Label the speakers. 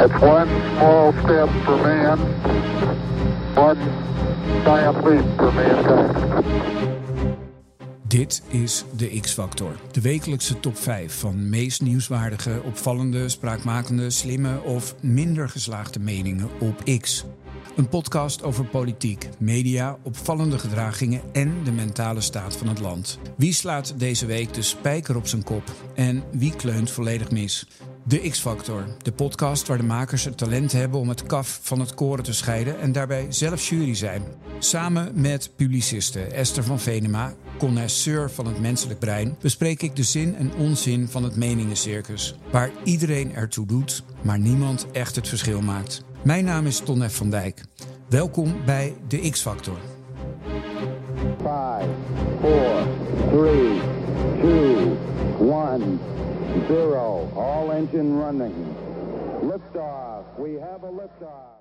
Speaker 1: It's one small step for man, one giant leap for mankind.
Speaker 2: Dit is de X-Factor, de wekelijkse top 5 van meest nieuwswaardige, opvallende, spraakmakende, slimme of minder geslaagde meningen op X. Een podcast over politiek, media, opvallende gedragingen en de mentale staat van het land. Wie slaat deze week de spijker op zijn kop en wie kleunt volledig mis? De X-Factor, de podcast waar de makers het talent hebben om het kaf van het koren te scheiden en daarbij zelf jury zijn. Samen met publiciste Esther van Venema, connoisseur van het menselijk brein, bespreek ik de zin en onzin van het meningencircus, waar iedereen ertoe doet, maar niemand echt het verschil maakt. Mijn naam is Ton van Dijk. Welkom bij de X-Factor.
Speaker 1: 5, 4, 3, 2, 1, 0. All engine running. Liftoff. We have a liftoff.